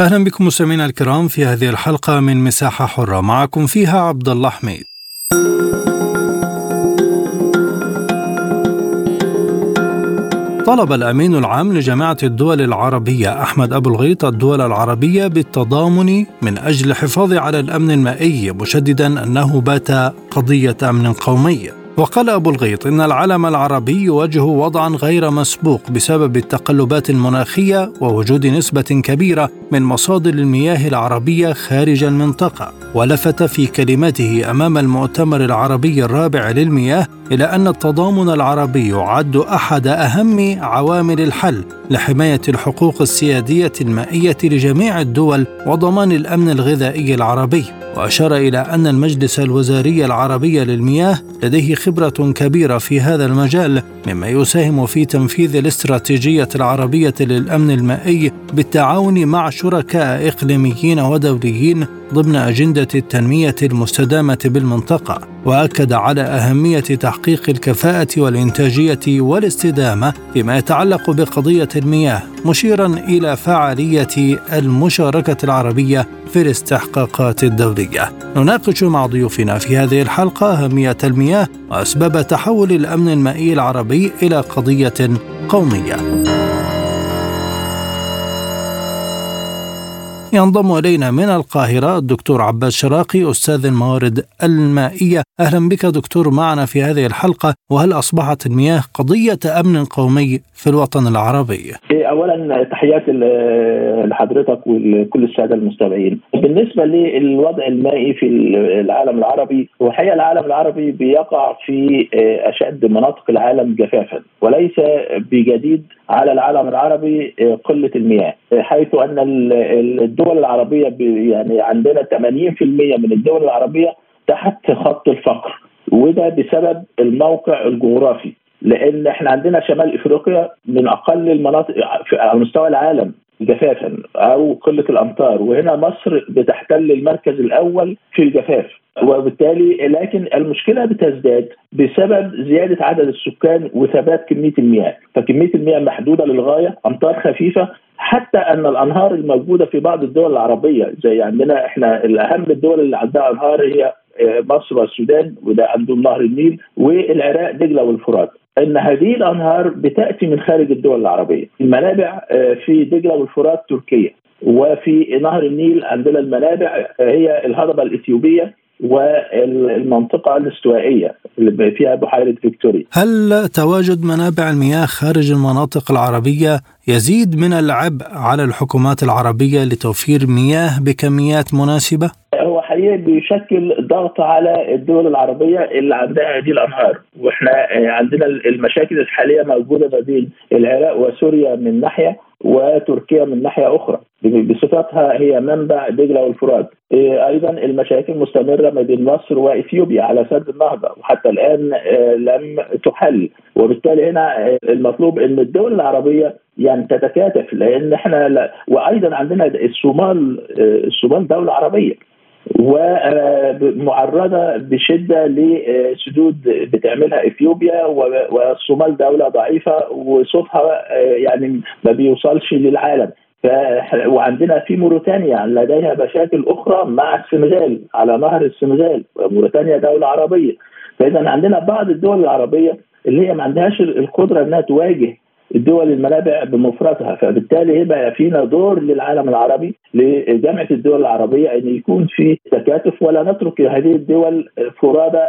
أهلا بكم مستمعينا الكرام في هذه الحلقة من مساحة حرة. معكم فيها عبد الله حميد. طلب الأمين العام لجامعه الدول العربية أحمد أبو الغيط الدول العربية بالتضامن من أجل الحفاظ على الأمن المائي مشددا أنه بات قضية أمن قومي. وقال أبو الغيط إن العالم العربي يواجه وضعا غير مسبوق بسبب التقلبات المناخية ووجود نسبة كبيرة من مصادر المياه العربية خارج المنطقة ولفت في كلمته أمام المؤتمر العربي الرابع للمياه إلى أن التضامن العربي يعد أحد أهم عوامل الحل لحماية الحقوق السيادية المائية لجميع الدول وضمان الأمن الغذائي العربي. وأشار إلى أن المجلس الوزاري العربي للمياه لديه خبرة كبيرة في هذا المجال مما يساهم في تنفيذ الاستراتيجية العربية للأمن المائي بالتعاون مع شركاء إقليميين ودوليين ضمن أجندة التنمية المستدامة بالمنطقة وأكد على أهمية تحقيق الكفاءة والإنتاجية والاستدامة فيما يتعلق بقضية المياه مشيرا إلى فعالية المشاركة العربية في الاستحقاقات الدولية. نناقش مع ضيوفنا في هذه الحلقة أهمية المياه وأسباب تحول الأمن المائي العربي إلى قضية قومية. ينضم إلينا من القاهرة الدكتور عباس شراقي أستاذ الموارد المائية أهلا بك دكتور معنا في هذه الحلقة وهل أصبحت المياه قضية أمن قومي في الوطن العربي؟ اولا تحياتي لحضرتك ولكل السادة المستمعين. بالنسبة للوضع المائي في العالم العربي هو الحقيقة العالم العربي بيقع في أشد مناطق العالم جفافا وليس بجديد على العالم العربي قلة المياه حيث أن الدول العربية يعني عندنا 80% من الدول العربية تحت خط الفقر وده بسبب الموقع الجغرافي لأن إحنا عندنا شمال إفريقيا من أقل المناطق على مستوى العالم جفافا أو قلة الأمطار وهنا مصر بتحتل المركز الأول في الجفاف. وبالتالي لكن المشكلة بتزداد بسبب زيادة عدد السكان وثبات كمية المياه، فكمية المياه محدودة للغاية، أمطار خفيفة حتى أن الأنهار الموجودة في بعض الدول العربية زي عندنا إحنا الأهم الدول اللي عندها أنهار هي مصر والسودان وده عندهم نهر النيل والعراق دجلة والفرات. إن هذه الأنهار بتأتي من خارج الدول العربية، المنابع في دجلة والفرات تركيا. وفي نهر النيل عندنا المنابع هي الهضبة الإثيوبية والمنطقة الاستوائية اللي فيها بحيرة فيكتوريا. هل تواجد منابع المياه خارج المناطق العربية يزيد من العبء على الحكومات العربية لتوفير مياه بكميات مناسبة؟ هو حقيقي بيشكل ضغط على الدول العربية اللي عندها هذه الأنهار. وإحنا عندنا المشاكل الحالية موجودة ما بين العراق وسوريا من ناحية وتركيا من ناحية أخرى. بصفتها هي منبع دجلة والفرات. أيضا المشاكل مستمرة ما بين مصر وإثيوبيا على سد النهضة وحتى الآن لم تحل. وبالتالي هنا المطلوب إن الدول العربية يعني تتكاتف لأن إحنا لا وأيضا عندنا الصومال الصومال دولة عربية. ومعرضة بشدة لسدود بتعملها إثيوبيا والصومال دولة ضعيفة وصوتها يعني ما بيوصلش للعالم. وعندنا في موريتانيا لديها مشاكل أخرى مع السنغال على نهر السنغال موريتانيا دولة عربية فإذا عندنا بعض الدول العربية اللي هي ما عندهاش القدرة إنها تواجه الدول المنابع بمفردها فبالتالي يبقى فينا دور للعالم العربي لجامعة الدول العربية إن يكون في تكاتف ولا نترك هذه الدول فرادى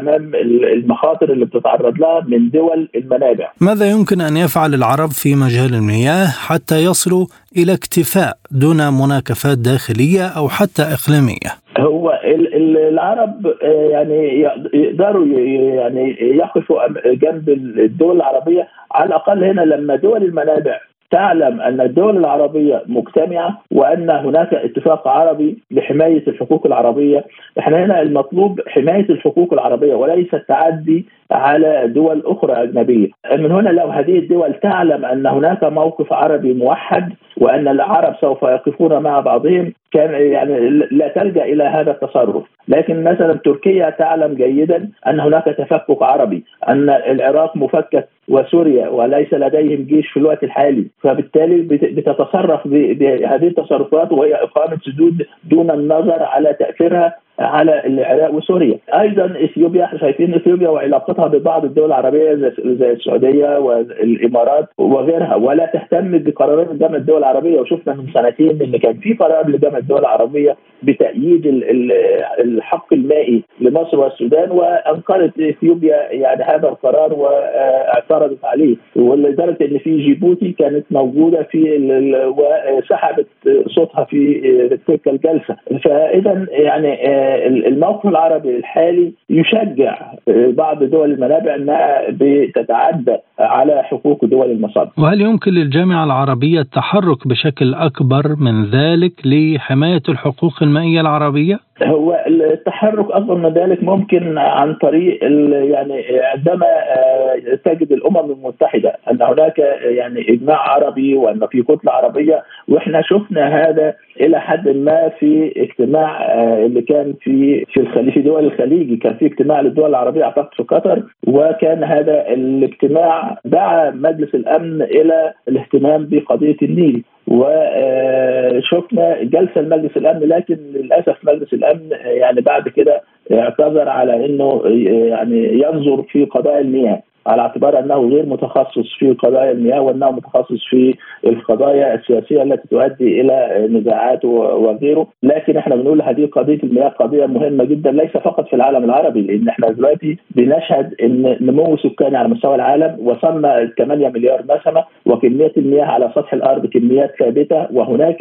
أمام المخاطر اللي بتتعرض لها من دول المنابع. ماذا يمكن أن يفعل العرب في مجال المياه حتى يصلوا إلى اكتفاء دون مناكفات داخلية أو حتى إقليمية؟ هو العرب يعني يقدروا يعني يقفوا جنب الدول العربية. على الأقل هنا لما دول المنابع تعلم أن الدول العربية مجتمعة وأن هناك اتفاق عربي لحمايه الحقوق العربية، إحنا هنا المطلوب حماية الحقوق العربية وليس التعدي على دول أخرى أجنبية، من هنا لو هذه الدول تعلم أن هناك موقف عربي موحد وأن العرب سوف يقفون مع بعضهم كان يعني لا تلجأ إلى هذا التصرف، لكن مثلا تركيا تعلم جيدا أن هناك تفكك عربي، أن العراق مفكك وسوريا وليس لديهم جيش في الوقت الحالي، فبالتالي بتتصرف بهذه التصرفات وهي إقامة سدود دون النظر على تأثيرها على العراق وسوريا. أيضا إثيوبيا إحنا شايفين إثيوبيا وعلاقتها ببعض الدول العربية زي السعودية والإمارات وغيرها. ولا تهتم بقرارات جامعه الدول العربية. وشفنا من سنتين إن كان في قرار لجامعة الدول العربية بتأييد الحق المائي لمصر والسودان وأنكرت إثيوبيا يعني هذا القرار واعترضت عليه. ولدرجة أن في جيبوتي كانت موجودة في وسحبت صوتها في تلك الجلسة. فإذا يعني آه، الموقف العربي الحالي يشجع بعض دول المنابع أنها بتتعدى على حقوق دول المصادر وهل يمكن للجامعة العربية التحرك بشكل أكبر من ذلك لحماية الحقوق المائية العربية؟ هو التحرك أكبر من ذلك ممكن عن طريق يعني عندما آه، تجد الأمم المتحدة أن هناك يعني إجماع عربي وأن في كتلة عربية وإحنا شفنا هذا إلى حد ما في اجتماع آه، اللي كان في في الخليج في دول الخليج كان في اجتماع للدول العربية أعتقد في قطر وكان هذا الاجتماع دعا مجلس الأمن إلى الاهتمام بقضية النيل. وشفنا جلسة لمجلس الأمن لكن للأسف مجلس الأمن يعني بعد كده اعتذر على إنه يعني ينظر في قضايا المياه على اعتبار أنه غير متخصص في قضايا المياه وأنه متخصص في القضايا السياسية التي تؤدي إلى نزاعات وغيره، لكن إحنا بنقول هذه قضية المياه قضية مهمة جدا ليس فقط في العالم العربي لأن إحنا دلوقتي بنشهد إن نمو سكاني على مستوى العالم وصلنا 8 مليار نسمة وكمية المياه على سطح الأرض كميات ثابتة وهناك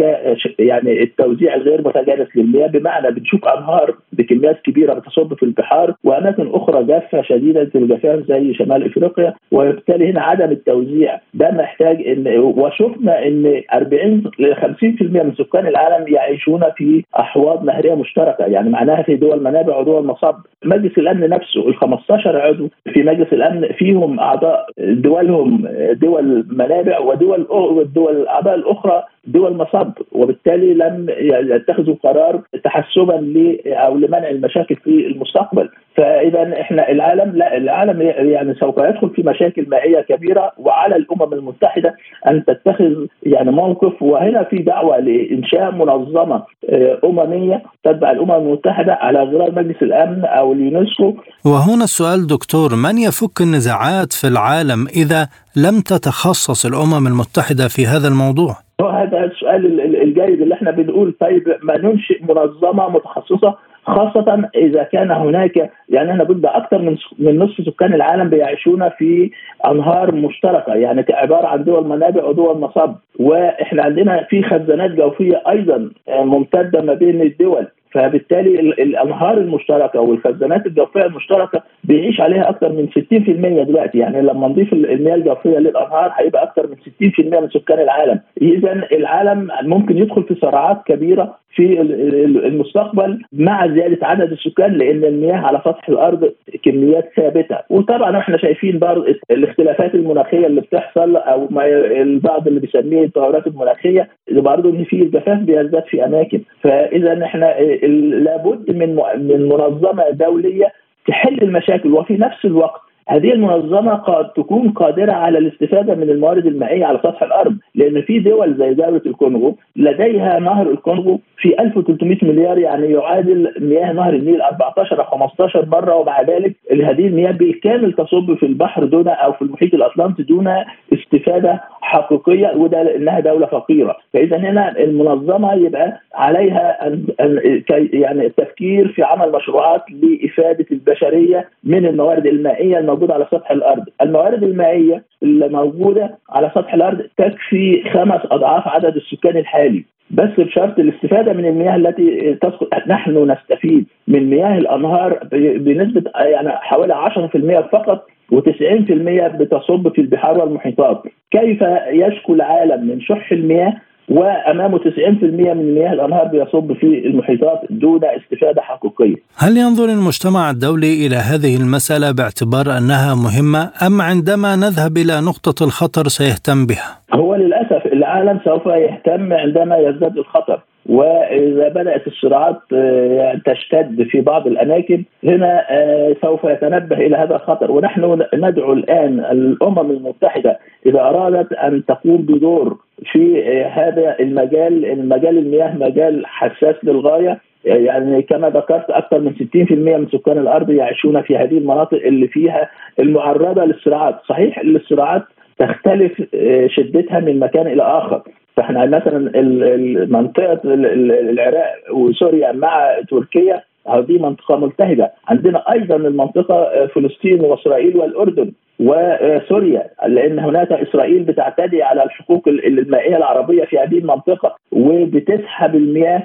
يعني التوزيع غير متجانس للمياه بمعنى بنشوف أنهار بكميات كبيرة بتصب في البحار وأماكن أخرى جافة شديدة الجفاف زي شمال افريقيا وبالتالي هنا عدم التوزيع. ده محتاج ان وشفنا إن 40 ل 50% من سكان العالم يعيشون في أحواض نهرية مشتركة يعني معناها في دول منابع ودول مصب. مجلس الأمن نفسه ال 15 عضو في مجلس الأمن فيهم أعضاء دولهم دول منابع ودول والدول الاعضاء الأخرى دول مصب. وبالتالي لم يتخذوا قرار تحسبا ل أو لمنع المشاكل في المستقبل. فإذا إحنا العالم لا العالم يعني سوف يدخل في مشاكل مائية كبيرة وعلى الأمم المتحدة أن تتخذ يعني موقف وهنا في دعوة لإنشاء منظمة آه، أممية تتبع الأمم المتحدة على غرار مجلس الأمن أو اليونسكو وهنا السؤال دكتور من يفك النزاعات في العالم إذا لم تتخصص الأمم المتحدة في هذا الموضوع؟ هذا السؤال الجيد اللي إحنا بنقول طيب ما ننشئ منظمة متخصصة خاصة إذا كان هناك يعني أنا بقول أكثر من من نصف سكان العالم بيعيشون في أنهار مشتركة يعني عبارة عن دول منابع ودول مصب. وإحنا عندنا في خزانات جوفية أيضا ممتدة ما بين الدول. فبالتالي الأنهار المشتركة والخزانات الجوفية المشتركة بيعيش عليها أكثر من 60% دلوقتي. يعني لما نضيف المياه الجوفية للأنهار هيبقى أكثر من 60% من سكان العالم. اذا العالم ممكن يدخل في صراعات كبيرة في المستقبل مع زيادة عدد السكان لأن المياه على سطح الأرض كميات ثابتة. وطبعا إحنا شايفين برضه الاختلافات المناخية اللي بتحصل أو ما البعض اللي بيسميه التغيرات المناخية برضه إن في الجفاف بيزداد في أماكن. فاذا إحنا لابد من من منظمة دولية تحل المشاكل وفي نفس الوقت هذه المنظمة قد تكون قادرة على الاستفادة من الموارد المائية على سطح الأرض لأن في دول زي دولة الكونغو لديها نهر الكونغو في 1300 مليار يعني يعادل مياه نهر النيل 14 أو 15 مرة ومع ذلك هذه المياه بالكامل تصب في البحر دون أو في المحيط الأطلنطي دون استفادة حقيقية وده لأنها دولة فقيرة. فإذا هنا المنظمة يبقى عليها أن يعني التفكير في عمل مشروعات لإفادة البشرية من الموارد المائية الموجودة على سطح الأرض. الموارد المائية اللي موجودة على سطح الأرض تكفي خمس أضعاف عدد السكان الحالي. بس بشرط الاستفادة من المياه التي تسقط نحن نستفيد من مياه الأنهار بنسبة يعني حوالي 10% فقط و90% بتصب في البحار والمحيطات كيف يشكو العالم من شح المياه وأمامه 90% من مياه الأنهار بيصب في المحيطات دون استفادة حقيقية. هل ينظر المجتمع الدولي إلى هذه المسألة باعتبار أنها مهمة أم عندما نذهب إلى نقطة الخطر سيهتم بها؟ هو للأسف العالم سوف يهتم عندما يزداد الخطر وإذا بدأت الصراعات آه، تشتد في بعض الأماكن هنا آه، سوف يتنبه إلى هذا الخطر. ونحن ندعو الآن الأمم المتحدة إذا أرادت أن تقوم بدور في آه، هذا المجال المجال المياه مجال حساس للغاية. يعني كما ذكرت أكثر من 60% من سكان الأرض يعيشون في هذه المناطق اللي فيها المعرضة للصراعات، صحيح الصراعات تختلف شدتها من مكان إلى آخر. فإحنا مثلا منطقة العراق وسوريا مع تركيا هذه منطقة ملتهبة. عندنا أيضا المنطقة فلسطين وإسرائيل والأردن وسوريا لأن هناك إسرائيل بتعتدي على الحقوق المائية العربية في هذه المنطقة وبتسحب المياه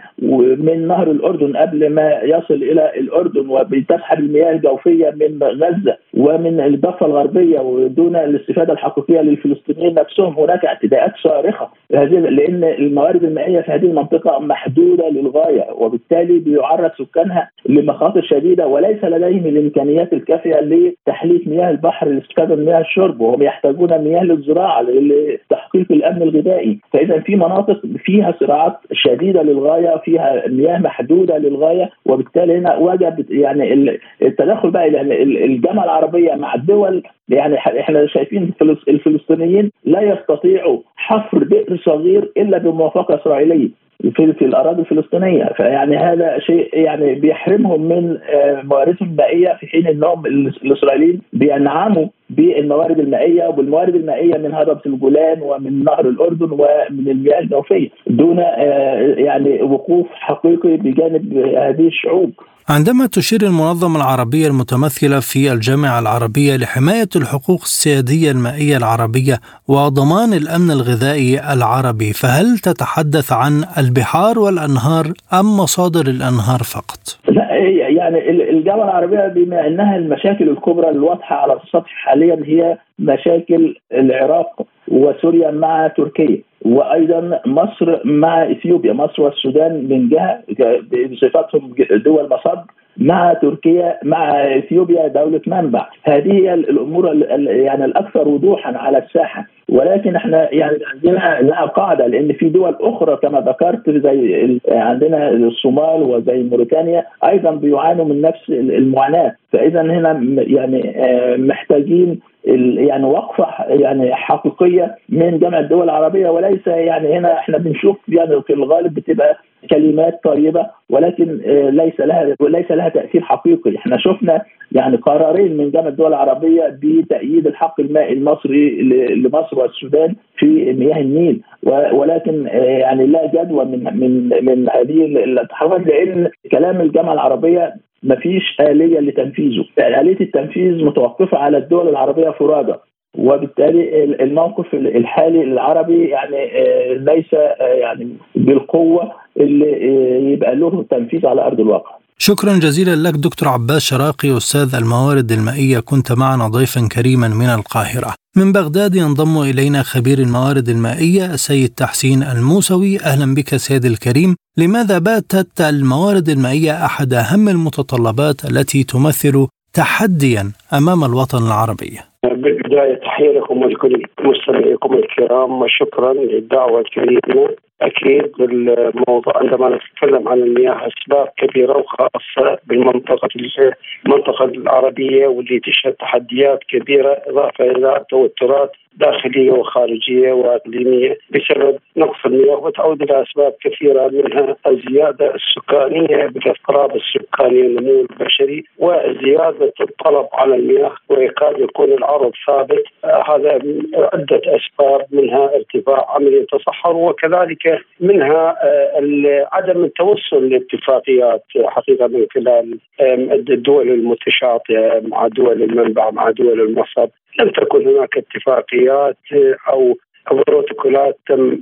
من نهر الأردن قبل ما يصل إلى الأردن وبتسحب المياه الجوفية من غزة ومن الضفة الغربية ودون الاستفادة الحقيقية للفلسطينيين نفسهم. هناك اعتداءات صارخة. هذه لأن الموارد المائية في هذه المنطقة محدودة للغاية وبالتالي بيعرض سكانها لمخاطر شديدة وليس لديهم الإمكانيات الكافية لتحليه مياه البحر لاستفاده مياه الشرب وهم يحتاجون مياه للزراعة لتحقيق الأمن الغذائي. فإذا في مناطق فيها صراعات شديدة للغاية فيها مياه محدودة للغاية وبالتالي هنا وجب يعني التدخل بقى يعني الجامعة العربية مع الدول. يعني إحنا شايفين الفلسطينيين لا يستطيعوا حفر بئر صغير إلا بموافقة إسرائيلية في في الأراضي الفلسطينية. فيعني هذا شيء يعني بيحرمهم من آه، مواردهم المائيه في حين إنهم الإسرائيليين بينعموا بالموارد المائية وبالموارد المائية من هضبة الجولان ومن نهر الأردن ومن المياه الجوفيه دون آه، يعني وقوف حقيقي بجانب هذه الشعوب عندما تشير المنظمة العربية المتمثلة في الجامعة العربية لحماية الحقوق السيادية المائية العربية وضمان الأمن الغذائي العربي فهل تتحدث عن البحار والأنهار أم مصادر الأنهار فقط؟ لا يعني الجامعة العربية بما أنها المشاكل الكبرى الواضحة على السطح حاليا هي مشاكل العراق وسوريا مع تركيا وأيضا مصر مع إثيوبيا. مصر والسودان من جهة بصفتهم دول مصب مع تركيا مع إثيوبيا دولة منبع. هذه هي الأمور يعني الأكثر وضوحا على الساحة. ولكن إحنا يعني عندنا لها قاعدة لأن في دول أخرى كما ذكرت زي عندنا الصومال وزي موريتانيا أيضا بيعانوا من نفس المعاناة. فاذا هنا يعني آه، محتاجين يعني وقفة يعني حقيقية من جامعة الدول العربية وليس يعني هنا إحنا بنشوف يعني في الغالب بتبقى كلمات طيبة ولكن آه، ليس لها ليس لها تأثير حقيقي، إحنا شفنا يعني قرارين من جامعة الدول العربية بتأييد الحق المائي المصري لمصر والسودان في مياه النيل. ولكن آه، يعني لا جدوى من من من هذه التحركات لأن كلام الجامعة العربية ما فيش آلية لتنفيذه. آلية التنفيذ متوقفة على الدول العربية فرادى وبالتالي الموقف الحالي العربي يعني آه، ليس آه، يعني بالقوة اللي يبقى له تنفيذ على أرض الواقع. شكرا جزيلا لك دكتور عباس شراقي أستاذ الموارد المائية. كنت معنا ضيفا كريما من القاهرة. من بغداد ينضم إلينا خبير الموارد المائية السيد تحسين الموسوي. أهلا بك سيد الكريم. لماذا باتت الموارد المائية أحد أهم المتطلبات التي تمثل تحديا أمام الوطن العربي؟ بالبداية تحية لكم ولكل مستمعيكم الكرام وشكرا للدعوة الكريمة. أكيد الموضوع عندما نتكلم عن المياه أسباب كبيرة وخاصة بالمنطقة المنطقة العربية واللي تشهد تحديات كبيرة إضافة إلى توترات داخلية وخارجية وإقليمية. بسبب نقص المياه وتعود إلى أسباب كثيرة منها الزيادة السكانية بالاضطراب السكاني النمو البشري وزيادة الطلب على المياه ويكاد يكون العرض ثابت. هذا عده أسباب منها ارتفاع عملية التصحر وكذلك منها آه، عدم التوصل لاتفاقيات حقيقة من خلال الدول المتشاطئة مع دول المنبع مع دول المصب لم تكن هناك اتفاقيات أو بروتوكولات تم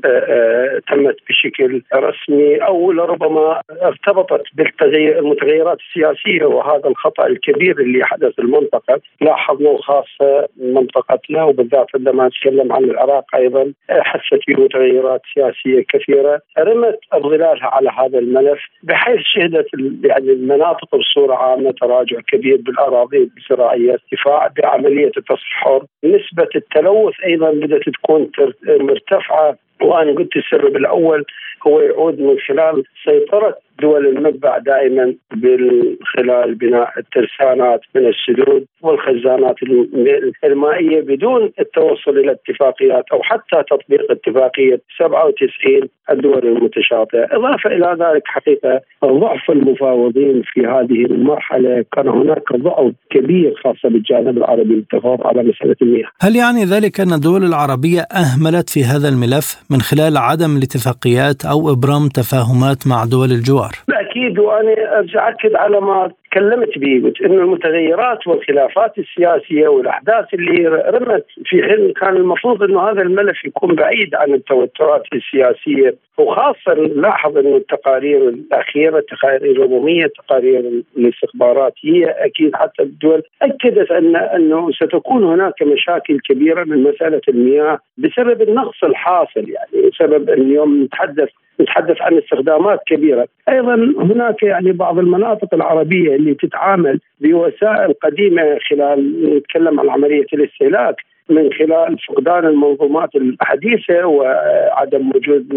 تمت بشكل رسمي أو لربما ارتبطت بالتغير المتغيرات السياسية وهذا الخطأ الكبير اللي حدث المنطقة. لاحظنا خاصة منطقتنا وبالذات عندما نتكلم عن العراق أيضا حست بمتغيرات سياسية كثيرة. رمت ظلالها على هذا الملف بحيث شهدت يعني المناطق بصورة عامة تراجع كبير بالأراضي الزراعيه ارتفاع بعملية التصحر نسبة التلوث أيضا بدأت تكون مرتفعة وأنا قلت السبب الأول هو يعود من خلال سيطرة دول المنبع دائما من خلال بناء الترسانات من السدود والخزانات المائيه بدون التوصل إلى اتفاقيات أو حتى تطبيق اتفاقية 97 الدول المتشاطئه، إضافة إلى ذلك حقيقة ضعف المفاوضين في هذه المرحلة. كان هناك ضعف كبير خاصة بالجانب العربي للتفاوض على مسألة المياه. هل يعني ذلك أن الدول العربية أهملت في هذا الملف من خلال عدم الاتفاقيات أو إبرام تفاهمات مع دول الجوار؟ أكيد وأنا أرجع أكد على ما تكلمت به قلت إنه المتغيرات والخلافات السياسية والأحداث اللي رمت في حين كان المفروض إنه هذا الملف يكون بعيد عن التوترات السياسية. وخاصة نلاحظ إنه التقارير الأخيرة التقارير العموميه تقارير الاستخبارات هي أكيد حتى الدول أكدت أن أنه ستكون هناك مشاكل كبيرة من مسألة المياه بسبب النقص الحاصل يعني بسبب اليوم نتحدث نتحدث عن استخدامات كبيرة، أيضا هناك يعني بعض المناطق العربية اللي تتعامل بوسائل قديمة خلال نتكلم عن عملية الاستهلاك من خلال فقدان المنظومات الحديثة وعدم وجود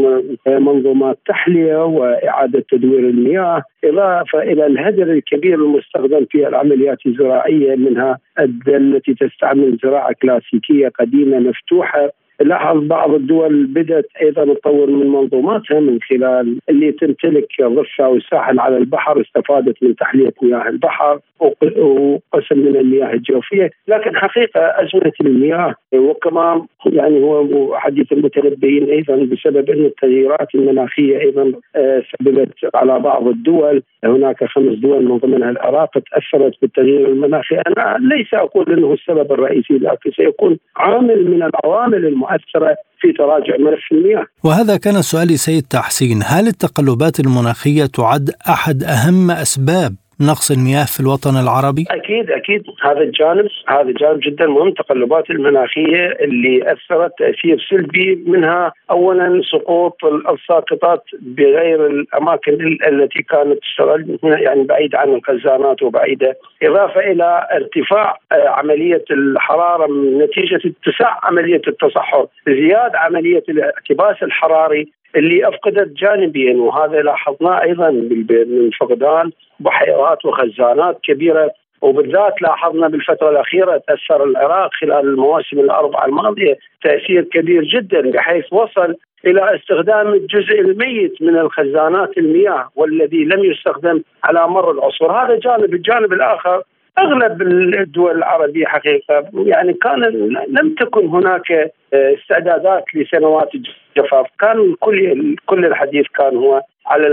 منظومات تحلية وإعادة تدوير المياه إضافة إلى الهدر الكبير المستخدم في العمليات الزراعية منها التي تستعمل زراعة كلاسيكية قديمة مفتوحة. لاحظ بعض الدول بدأت أيضا تطور من منظوماتها من خلال اللي تمتلك ضفه وساحل على البحر استفادت من تحلية مياه البحر وقسم من المياه الجوفية، لكن حقيقة أزمة المياه وكمان يعني هو حديث المتنبئين أيضا بسبب أن التغييرات المناخية أيضا آه، سببت على بعض الدول. هناك خمس دول من ضمنها العراق تأثرت بالتغيير المناخي، أنا ليس أقول أنه السبب الرئيسي لكن سيكون عامل من العوامل المؤثره في تراجع ملف المياه. وهذا كان سؤالي سيد تحسين، هل التقلبات المناخية تعد أحد أهم أسباب نقص المياه في الوطن العربي؟ أكيد أكيد. هذا الجانب هذا الجانب جدا مهم. التقلبات المناخية اللي أثرت تاثير سلبي منها اولا سقوط الساقطات بغير الأماكن التي كانت تشتغل يعني بعيده عن الخزانات وبعيدة. إضافة إلى ارتفاع آه، عملية الحرارة نتيجة اتساع عملية التصحر. زياده عملية الاحتباس الحراري اللي أفقدت جانبين وهذا لاحظناه أيضا من فقدان بحيرات وخزانات كبيرة وبالذات لاحظنا بالفترة الأخيرة تأثر العراق خلال المواسم الأربعة الماضية تأثير كبير جدا بحيث وصل إلى استخدام الجزء الميت من الخزانات المياه والذي لم يستخدم على مر العصور، هذا جانب، الجانب الآخر أغلب الدول العربية حقيقة يعني كان لم تكن هناك آه، استعدادات لسنوات الجفاف، كان كل كل الحديث كان هو على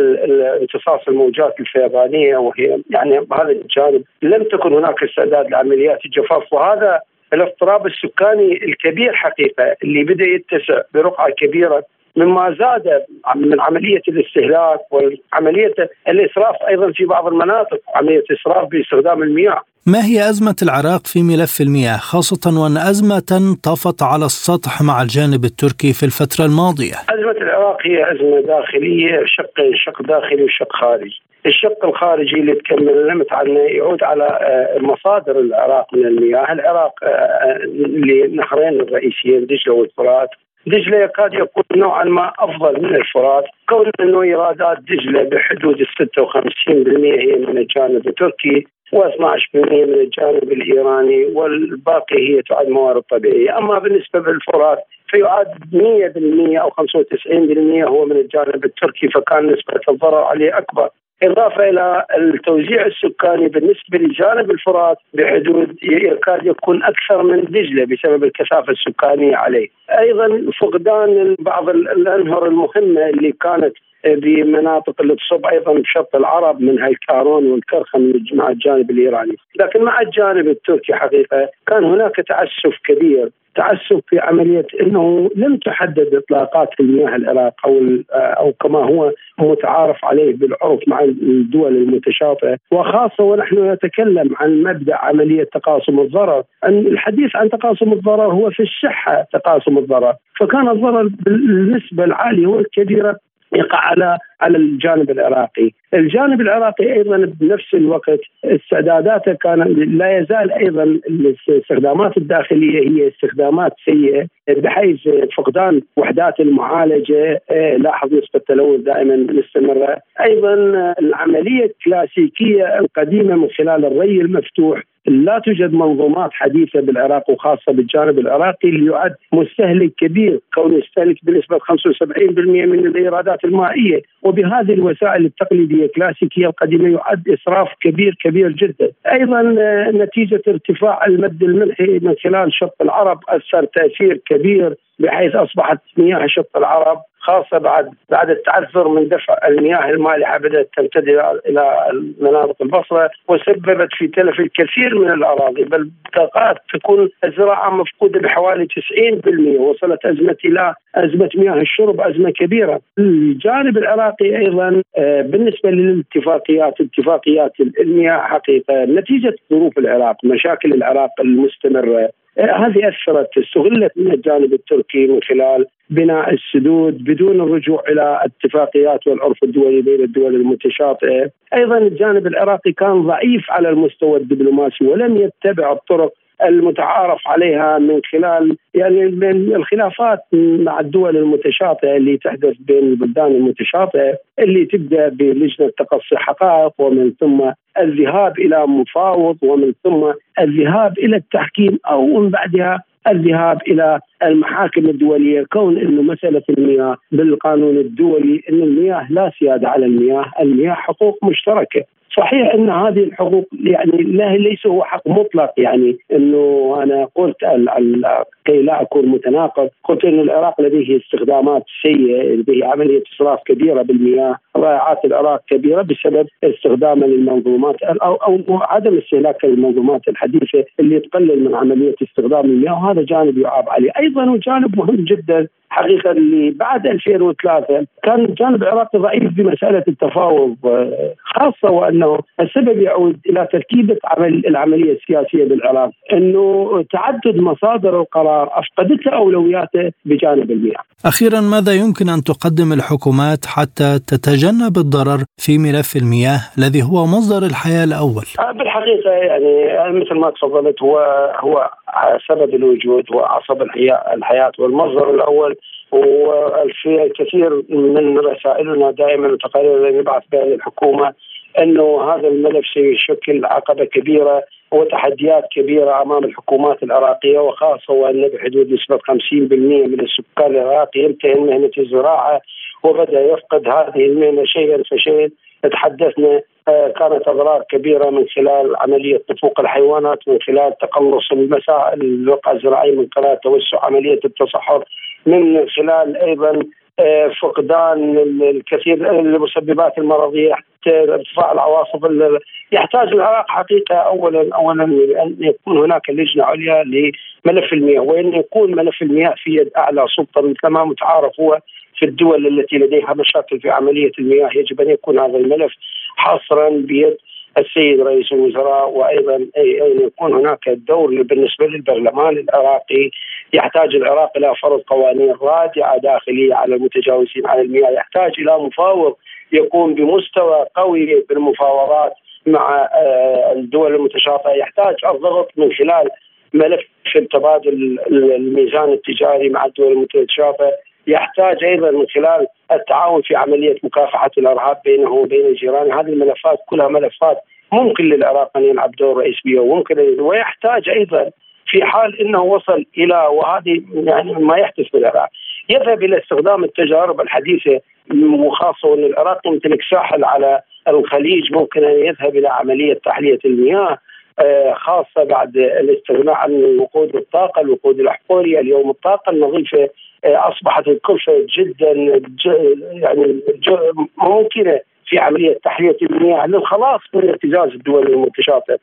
امتصاص الموجات الفيضانية وهي يعني بهذا الجانب لم تكن هناك استعداد لعمليات الجفاف. وهذا الاضطراب السكاني الكبير حقيقة اللي بدأ يتسع برقعة كبيرة مما زاد من عملية الاستهلاك وعمليه الإسراف أيضا في بعض المناطق عملية إسراف باستخدام المياه. ما هي أزمة العراق في ملف المياه خاصة وأن أزمة طفت على السطح مع الجانب التركي في الفترة الماضية؟ أزمة العراق هي أزمة داخلية شقين شق داخلي وشق خارجي. الشق الخارجي اللي تكلمت عنه يعود على آه، مصادر العراق من المياه. العراق آه، لنهرين الرئيسيين دجلة والفرات دجلة يكاد يكون نوعا ما أفضل من الفرات كون أنه إيرادات دجلة بحدود ال 56% هي من الجانب التركي و12% من الجانب الإيراني والباقي هي تعد موارد طبيعية، أما بالنسبة للفرات فيعاد 100% أو 95% هو من الجانب التركي فكان نسبة الضرر عليه أكبر. إضافة إلى التوزيع السكاني بالنسبة لجانب الفرات بحدود يكاد يكون أكثر من دجلة بسبب الكثافة السكانية عليه. أيضا فقدان بعض الأنهر المهمة اللي كانت بمناطق اللي تصب أيضا بشط العرب منها الكارون والكرخة مع الجانب الإيراني، لكن مع الجانب التركي حقيقة كان هناك تعسف كبير. تعسف في عملية إنه لم تحدد إطلاقات المياه العراق أو أو كما هو متعارف عليه بالعرف مع الدول المتشاطئه وخاصة ونحن نتكلم عن مبدأ عملية تقاسم الضرر، أن الحديث عن تقاسم الضرر هو في الصحة تقاسم الضرر، فكان الضرر بالنسبة العالية والكبيرة يقع على على الجانب العراقي، الجانب العراقي أيضا بنفس الوقت استعداداته كان لا يزال أيضا الاستخدامات الداخلية هي استخدامات سيئة بحيث فقدان وحدات المعالجة آه، لاحظ نسبة التلوث دائما مستمرة، أيضا العملية الكلاسيكية القديمة من خلال الري المفتوح لا توجد منظومات حديثة بالعراق وخاصة بالجانب العراقي اللي يعد مستهلك كبير كونه يستهلك بنسبة 75% من الإيرادات المائية. وبهذه الوسائل التقليدية الكلاسيكية القديمة يعد إسراف كبير كبير جدا. أيضا آه، نتيجة ارتفاع المد الملحي من خلال شط العرب أثر تأثير كبير بحيث أصبحت مياه شط العرب خاصة بعد بعد التعثر من دفع المياه المالحة بدأت تمتد إلى مناطق البصرة وسببت في تلف الكثير من الأراضي بل تقاد تكون الزراعه مفقودة بحوالي 90% وصلت أزمة إلى أزمة مياه الشرب أزمة كبيرة. الجانب العراقي أيضا آه، بالنسبة للاتفاقيات اتفاقيات المياه حقيقة نتيجة ظروف العراق مشاكل العراق المستمرة هذه أثرت استغلت من الجانب التركي من خلال بناء السدود بدون الرجوع إلى اتفاقيات والعرف الدولي بين الدول المتشاطئة، أيضا الجانب العراقي كان ضعيف على المستوى الدبلوماسي ولم يتبع الطرق المتعارف عليها من خلال يعني من الخلافات مع الدول المتشاطئة اللي تحدث بين البلدان المتشاطئة اللي تبدأ بلجنة تقصي حقائق ومن ثم الذهاب إلى مفاوض ومن ثم الذهاب إلى التحكيم أو من بعدها الذهاب إلى المحاكم الدولية. كون إنه مسألة المياه بالقانون الدولي إن المياه لا سياده على المياه، المياه حقوق مشتركة، صحيح إن هذه الحقوق يعني لا ليس هو حق مطلق يعني إنه أنا قلت كي لا أكون متناقض قلت ان العراق لديه استخدامات سيئة لديه عملية إسراف كبيرة بالمياه ضائعات العراق كبيرة بسبب استخدامه للمنظومات أو أو عدم استهلاك المنظومات الحديثة اللي تقلل من عملية استخدام المياه وهذا جانب يعاب عليه. أيضا وجانب مهم جدا حقيقة اللي بعد 2003 كان الجانب العراقي ضعيف بمساله التفاوض خاصة وأنه السبب يعود إلى تركيبة عمل العملية السياسية بالعراق إنه تعدد مصادر القرار افقدت أولوياته بجانب المياه. أخيرا ماذا يمكن أن تقدم الحكومات حتى تتجنب الضرر في ملف المياه الذي هو مصدر الحياة الأول؟ آه، بالحقيقة يعني مثل ما تفضلت هو هو سبب الوجود هو عصب الحياة والمصدر الأول وفي الكثير من رسائلنا دائما وتقارير اللي نبعث بها للحكومة أنه هذا الملف سيشكل عقبة كبيرة وتحديات كبيرة أمام الحكومات العراقية وخاصة وأن بحدود نسبة 50% من السكان العراقي يمتهن مهنه الزراعة وبدأ يفقد هذه المهنة شيئا فشيئا. تحدثنا آه، كانت أضرار كبيرة من خلال عملية نفوق الحيوانات من خلال تقلص المسائل الوقع الزراعيه من خلال توسع عملية التصحر. من خلال أيضا آه، فقدان الكثير المسببات المرضية ارتفاع العواصف يحتاج العراق حقيقة اولا اولا أن يكون هناك لجنة عليا لملف المياه وإن يكون ملف المياه في يد أعلى سلطة مثل ما متعارف هو في الدول التي لديها مشاكل في عملية المياه يجب أن يكون هذا الملف حصرا بيد السيد رئيس الوزراء وأيضا ان يكون هناك دور بالنسبة للبرلمان العراقي. يحتاج العراق إلى فرض قوانين رادعة داخلية على المتجاوزين عن المياه، يحتاج إلى مفاوض يكون بمستوى قوي بالمفاوضات مع آه، الدول المتشاطئه، يحتاج الضغط من خلال ملف تبادل الميزان التجاري مع الدول المتشاطئه، يحتاج أيضا من خلال التعاون في عملية مكافحة الأرهاب بينه وبين جيرانه، هذه الملفات كلها ملفات ممكن للعراق أن يلعب دور رئيس بها وممكن ويحتاج أيضا في حال إنه وصل إلى وهذه يعني ما يحدث في العراق. يذهب إلى استخدام التجارب الحديثة وخاصة أن العراق يمتلك ساحل على الخليج. ممكن أن يذهب إلى عملية تحلية المياه آه، خاصة بعد الاستغناء عن وقود الطاقة الوقود الاحفوريه اليوم الطاقة النظيفة أصبحت الكلفه جدا يعني ممكنة في عملية تحليه المياه للخلاص من ابتزاز الدول المنتشاته.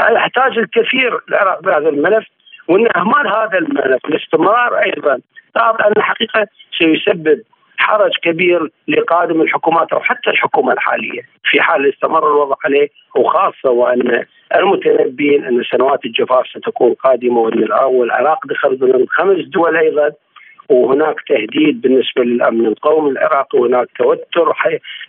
يحتاج الكثير العراق بهذا الملف وإن أهمال هذا الملف الاستمرار أيضا ان الحقيقة سيسبب حرج كبير لقادم الحكومات أو حتى الحكومة الحالية في حال استمر الوضع عليه وخاصة وأن المتنبين أن سنوات الجفاف ستكون قادمة وأن العراق دخل ضمن خمس دول أيضا وهناك تهديد بالنسبة للأمن القومي العراقي وهناك توتر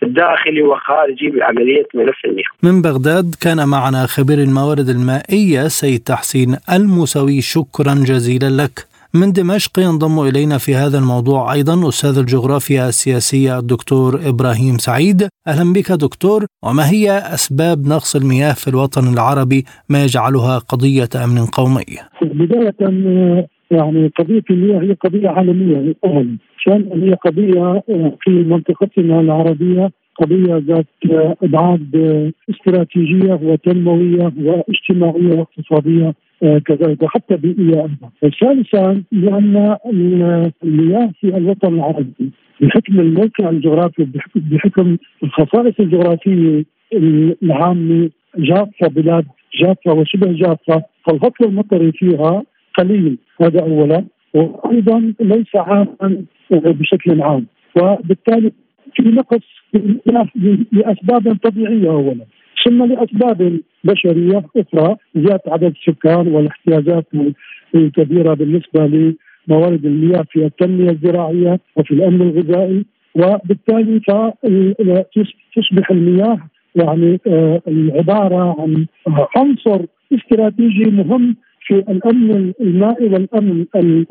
داخلي وخارجي بعملية ملف المياه. من بغداد كان معنا خبير الموارد المائية سيد تحسين الموسوي شكرا جزيلا لك. من دمشق ينضم إلينا في هذا الموضوع أيضا أستاذ الجغرافيا السياسية الدكتور إبراهيم سعيد أهلا بك دكتور وما هي أسباب نقص المياه في الوطن العربي ما يجعلها قضية أمن قومي؟ بداية يعني قضية المياه هي قضية عالمية اولا عشان هي قضية في منطقتنا العربية قضية ذات أبعاد استراتيجية وتنموية واجتماعية واقتصادية آه، كذلك وحتى بيئية أيضا. ثالثا لأن المياه في الوطن العربي بحكم الموقع الجغرافي بحكم الخصائص الجغرافية العامة جافة بلاد جافة وشبه جافة فالفصل المطري فيها قليل هذا اولا. وأيضا ليس عاما بشكل عام. وبالتالي في نقص لأسباب طبيعية اولا. ثم لأسباب بشرية أخرى زيادة عدد السكان والاحتياجات الكبيرة بالنسبة لموارد المياه في التنمية الزراعية وفي الأمن الغذائي. وبالتالي تصبح المياه يعني آه، عباره عن عنصر استراتيجي مهم في الأمن المائي والأمن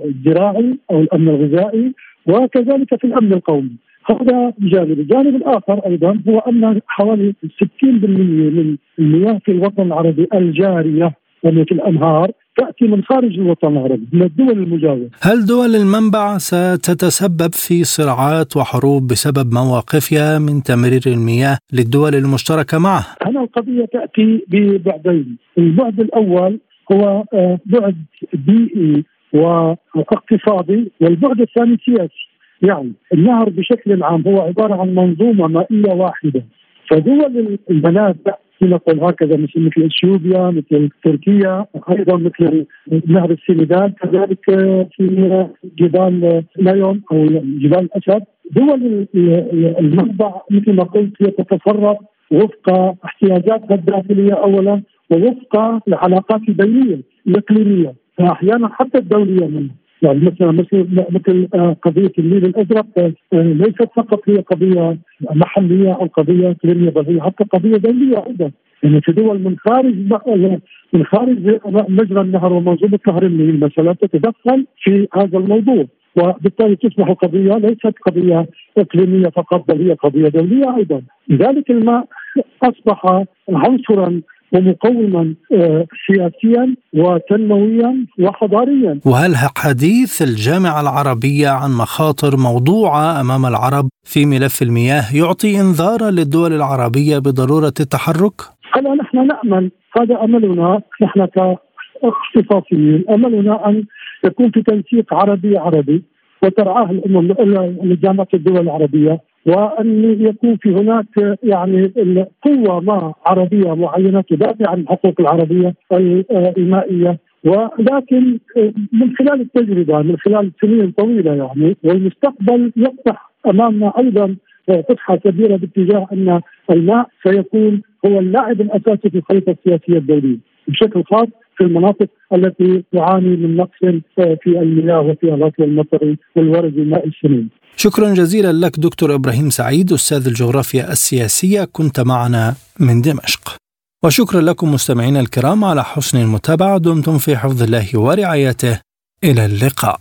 الزراعي أو الأمن الغذائي وكذلك في الأمن القومي. هذا جانب، الجانب الآخر أيضا هو أن حوالي 60% من المياه في الوطن العربي الجارية في الأنهار تأتي من خارج الوطن العربي من الدول المجاورة. هل دول المنبع ستتسبب في صراعات وحروب بسبب مواقفها من تمرير المياه للدول المشتركة معه؟ هنا القضية تأتي ببعدين، البعد الأول هو آه، بعد بيئي واقتصادي والبعد الثاني سياسي. يعني النهر بشكل عام هو عبارة عن منظومة مائية واحدة فدول المنابع نقول هكذا مثل مثل إثيوبيا مثل تركيا أيضا مثل نهر السنغال كذلك في جبال لايون أو جبال الأسد دول المنبع مثل ما قلت هي تتصرف وفق احتياجاتها الداخلية اولا ووفق العلاقات البينيه الإقليمية فاحيانا حتى الدولية منها. يعني مثلا مثل مثل آه، قضية النيل الأزرق آه، ليست فقط هي قضية محلية أو قضية إقليمية بل هي حتى قضية دولية أيضا. يعني في دول من خارج من خارج مجرى النهر ومنظومة نهر النيل مثلا تتدخل في هذا الموضوع. وبالتالي تصبح القضية ليست قضية إقليمية فقط بل هي قضية دولية أيضا. لذلك الماء أصبح عنصرا ومقوما آه، سياسيا وتنمويا وحضاريا وهل حديث الجامعة العربية عن مخاطر موضوعة أمام العرب في ملف المياه يعطي إنذارا للدول العربية بضرورة التحرك؟ هلا نحن نأمل هذا أملنا نحن كاختصاصيين أملنا أن يكون في تنسيق عربي عربي وترعاه الامم جامعه الدول العربية وأن يكون في هناك يعني قوه ما عربية معينة تدافع عن الحقوق العربية المائيه ولكن من خلال التجربة من خلال سنين طويلة يعني والمستقبل يفتح أمامنا أيضا فتحة كبيرة باتجاه أن الماء سيكون هو اللاعب الأساسي في الخريطة السياسية الدولية بشكل خاص في المناطق التي تعاني من نقص في المياه وفي الغسل المطري والورد الماء السنين. شكرا جزيلا لك دكتور إبراهيم سعيد أستاذ الجغرافيا السياسية كنت معنا من دمشق. وشكرا لكم مستمعينا الكرام على حسن المتابعة دمتم في حفظ الله ورعايته إلى اللقاء.